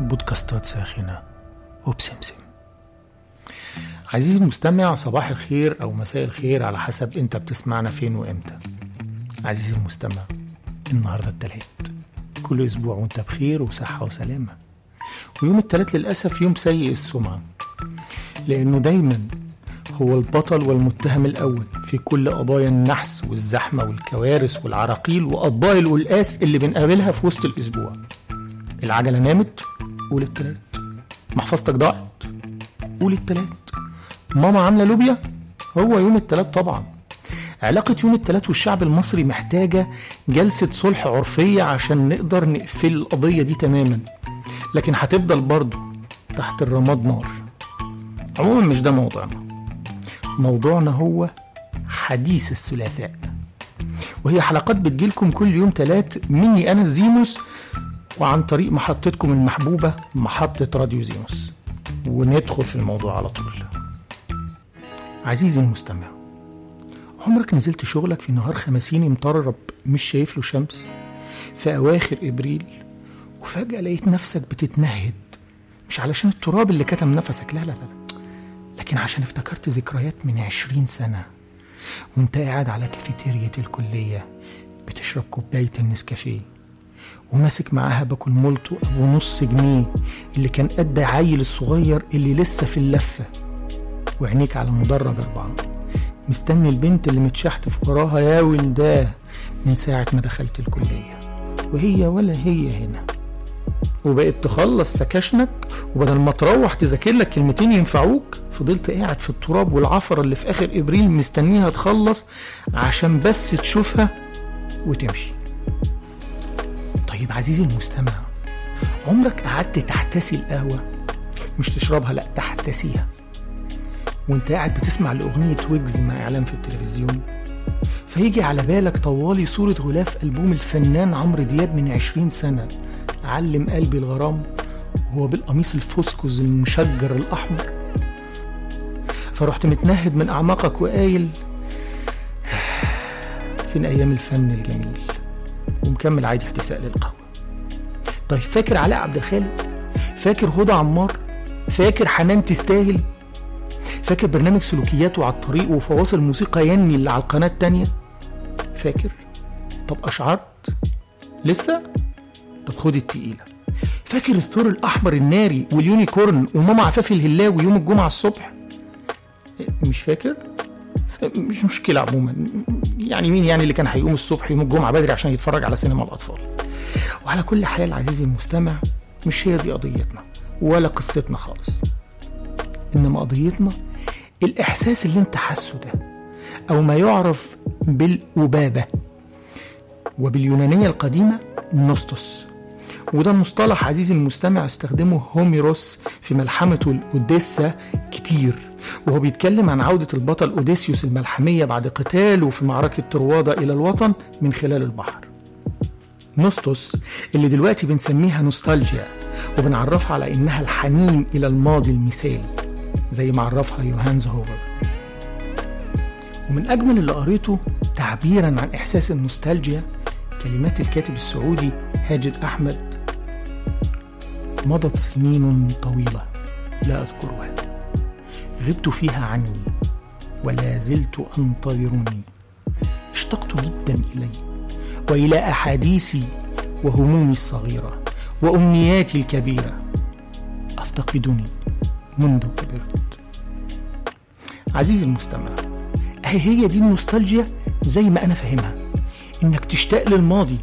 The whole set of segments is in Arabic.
بودكاستات ساخنة وبسمسم عزيزي المستمع صباح الخير أو مساء الخير على حسب أنت بتسمعنا فين وإمتى عزيزي المستمع النهاردة التلات كل أسبوع وأنت بخير وصحة وسلامة ويوم التلات للأسف يوم سيء السمعة لأنه دايما هو البطل والمتهم الأول في كل قضايا النحس والزحمة والكوارث والعراقيل وأطباق القلقاس اللي بنقابلها في وسط الأسبوع العجلة نامت قول التلات. محفظتك ضاعت قول التلات. ماما عاملة لوبيا؟ هو يوم التلات طبعا. علاقة يوم التلات والشعب المصري محتاجة جلسة صلح عرفية عشان نقدر نقفل القضية دي تماما. لكن هتفضل برضه تحت الرماد نار. عموما مش ده موضوعنا. موضوعنا هو حديث الثلاثاء. وهي حلقات بتجيلكم كل يوم تلات مني أنا الزيموس وعن طريق محطتكم المحبوبة محطة راديو زيموس وندخل في الموضوع على طول. عزيزي المستمع عمرك نزلت شغلك في نهار خمسيني مطرب مش شايف له شمس؟ في أواخر إبريل وفجأة لقيت نفسك بتتنهد. مش علشان التراب اللي كتم نفسك لا لا لا. لكن عشان افتكرت ذكريات من عشرين سنة. وانت قاعد على كافيتيريا الكلية بتشرب كوباية النسكافيه. وماسك معاها باكو مولتو أبو نص جنيه اللي كان قد عيل الصغير اللي لسه في اللفة. وعينيك على مدرج أربعة. مستني البنت اللي متشحتف وراها يا ولداه من ساعة ما دخلت الكلية. وهي ولا هي هنا. وبقيت تخلص سكاشنك؟ وبدل ما تروح تذاكر لك كلمتين ينفعوك فضلت قاعد في التراب والعفرة اللي في آخر إبريل مستنيها تخلص عشان بس تشوفها وتمشي. طيب عزيزي المستمع عمرك قعدت تحتسي القهوة؟ مش تشربها لأ تحتسيها. وأنت قاعد بتسمع لأغنية ويجز مع إعلان في التلفزيون. فيجي على بالك طوالي صورة غلاف ألبوم الفنان عمرو دياب من عشرين سنة. علم قلبي الغرام وهو بالقميص الفسكوز المشجر الأحمر. فرحت متنهد من أعماقك وقايل فين أيام الفن الجميل. ومكمل عادي احتساء للقهوة. طيب فاكر علاء عبد الخالق؟ فاكر هدى عمار؟ فاكر حنان تستاهل؟ فاكر برنامج سلوكياته على الطريق وفواصل موسيقى يني اللي على القناة التانية؟ فاكر؟ طب أشعرت؟ لسه؟ طب خد التقيلة. فاكر الثور الأحمر الناري واليونيكورن وماما عفاف الهلاوي يوم الجمعة الصبح؟ مش فاكر؟ مش مشكلة عموما. يعني مين يعني اللي كان هيقوم الصبح يوم الجمعة بدري عشان يتفرج على سينما الأطفال؟ وعلى كل حال عزيزي المستمع مش هي دي قضيتنا ولا قصتنا خالص. إنما قضيتنا الإحساس اللي أنت حاسه ده أو ما يعرف بالأبابة وباليونانية القديمة نوستوس. وده مصطلح عزيزي المستمع استخدمه هوميروس في ملحمته الأوديسا كتير. وهو بيتكلم عن عودة البطل أوديسيوس الملحمية بعد قتاله في معركة طروادة إلى الوطن من خلال البحر. نوستوس اللي دلوقتي بنسميها نوستالجيا وبنعرفها على إنها الحنين إلى الماضي المثالي زي ما عرفها يوهانز هوفر. ومن أجمل اللي قريته تعبيرا عن إحساس النوستالجيا كلمات الكاتب السعودي هاجد أحمد. مضت سنين طويلة لا أذكرها. غبت فيها عني ولا زلت أنتظرني. اشتقت جدا إلي وإلى أحاديثي وهمومي الصغيرة وأمنياتي الكبيرة. أفتقدني منذ كبرت. عزيزي المستمع أهي هي دي النوستالجيا؟ زي ما أنا فاهمها. إنك تشتاق للماضي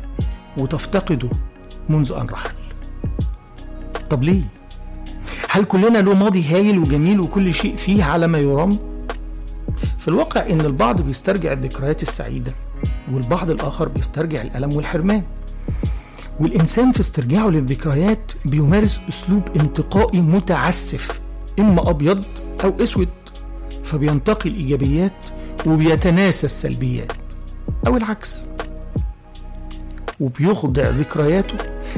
وتفتقده منذ أن رحل. طب ليه؟ هل كلنا له ماضي هايل وجميل وكل شيء فيه على ما يرام؟ في الواقع إن البعض بيسترجع الذكريات السعيدة والبعض الآخر بيسترجع الألم والحرمان. والإنسان في استرجاعه للذكريات بيمارس أسلوب انتقائي متعسف إما أبيض أو أسود فبينتقي الإيجابيات وبيتناسى السلبيات أو العكس. وبيخضع ذكرياته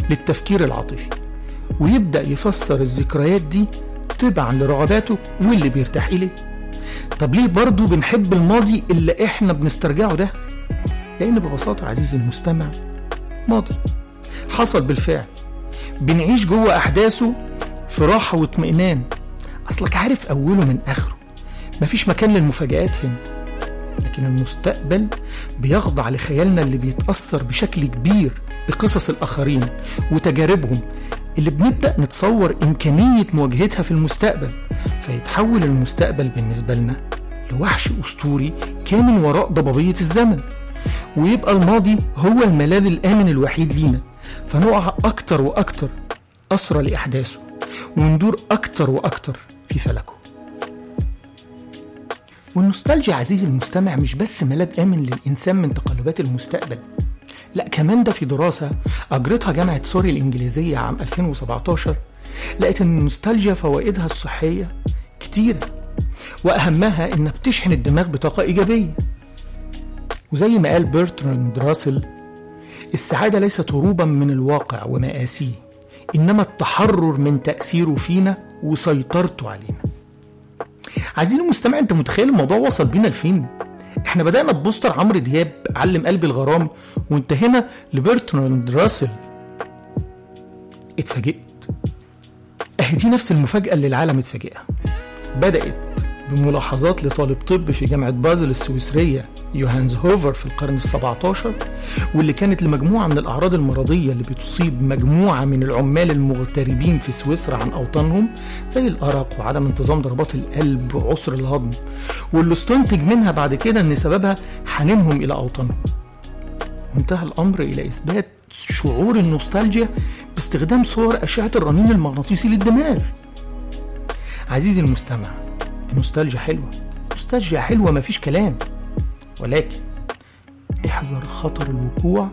للتفكير العاطفي. ويبدأ يفسر الذكريات دي تبعا لرغباته واللي بيرتاح إليه. طب ليه برضه بنحب الماضي اللي إحنا بنسترجعه ده؟ لأن ببساطة عزيزي المستمع ماضي. حصل بالفعل. بنعيش جوه أحداثه في راحة واطمئنان. أصلك عارف أوله من آخره. مفيش مكان للمفاجآت هنا. لكن المستقبل بيخضع لخيالنا اللي بيتأثر بشكل كبير بقصص الآخرين وتجاربهم. اللي بنبدأ نتصور إمكانية مواجهتها في المستقبل فيتحول المستقبل بالنسبة لنا لوحش أسطوري كامن وراء ضبابية الزمن ويبقى الماضي هو الملاذ الآمن الوحيد لينا. فنقع أكتر وأكتر أسرى لأحداثه وندور أكتر وأكتر في فلكه. والنوستالجيا عزيزي المستمع مش بس ملاذ آمن للإنسان من تقلبات المستقبل لا كمان ده في دراسة أجرتها جامعة سوري الإنجليزية عام 2017 لقت إن النوستالجيا فوائدها الصحية كتيرة وأهمها إنها بتشحن الدماغ بطاقة إيجابية. وزي ما قال بيرتراند راسل السعادة ليست هروبا من الواقع ومآسيه إنما التحرر من تأثيره فينا وسيطرته علينا. عزيزي المستمع أنت متخيل الموضوع وصل بينا لفين؟ إحنا بدأنا ببوستر عمرو دياب علم قلبي الغرام وانتهينا لبرتراند راسل. اتفاجئت. أهي دي نفس المفاجأة اللي العالم اتفاجئها. بدأت بملاحظات لطالب طب في جامعة بازل السويسرية يوهانز هوفر في القرن السبعتاشر واللي كانت لمجموعة من الأعراض المرضية اللي بتصيب مجموعة من العمال المغتربين في سويسرا عن أوطانهم زي الأرق وعدم انتظام ضربات القلب وعسر الهضم. واللي استنتج منها بعد كده إن سببها حنينهم إلى أوطانهم. وانتهى الأمر إلى إثبات شعور النوستالجيا باستخدام صور أشعة الرنين المغناطيسي للدماغ. عزيزي المستمع النوستالجيا حلوة. النوستالجيا حلوة مفيش كلام. ولكن احذر خطر الوقوع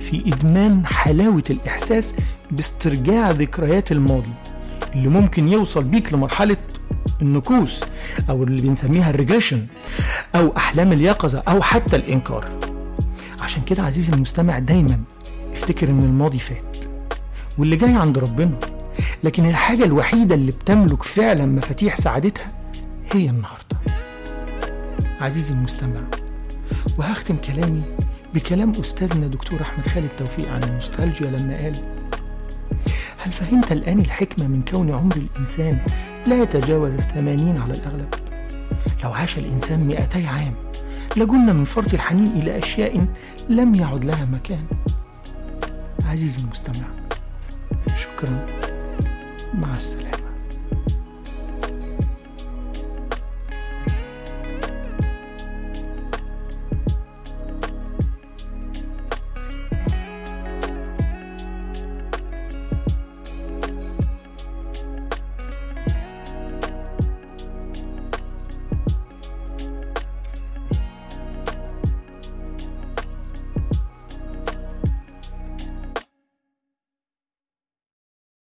في إدمان حلاوة الإحساس باسترجاع ذكريات الماضي اللي ممكن يوصل بيك لمرحلة النكوص أو اللي بنسميها ال regression أو أحلام اليقظة أو حتى الإنكار. عشان كده عزيزي المستمع دايما افتكر إن الماضي فات واللي جاي عند ربنا. لكن الحاجة الوحيدة اللي بتملك فعلا مفاتيح سعادتها هي النهاردة. عزيزي المستمع وهختم كلامي بكلام أستاذنا دكتور أحمد خالد توفيق عن النوستالجيا لما قال هل فهمت الآن الحكمة من كون عمر الإنسان لا يتجاوز الثمانين على الأغلب؟ لو عاش الإنسان مئتي عام لجن من فرط الحنين إلى أشياء لم يعد لها مكان. عزيزي المستمع شكرا. مع السلامة.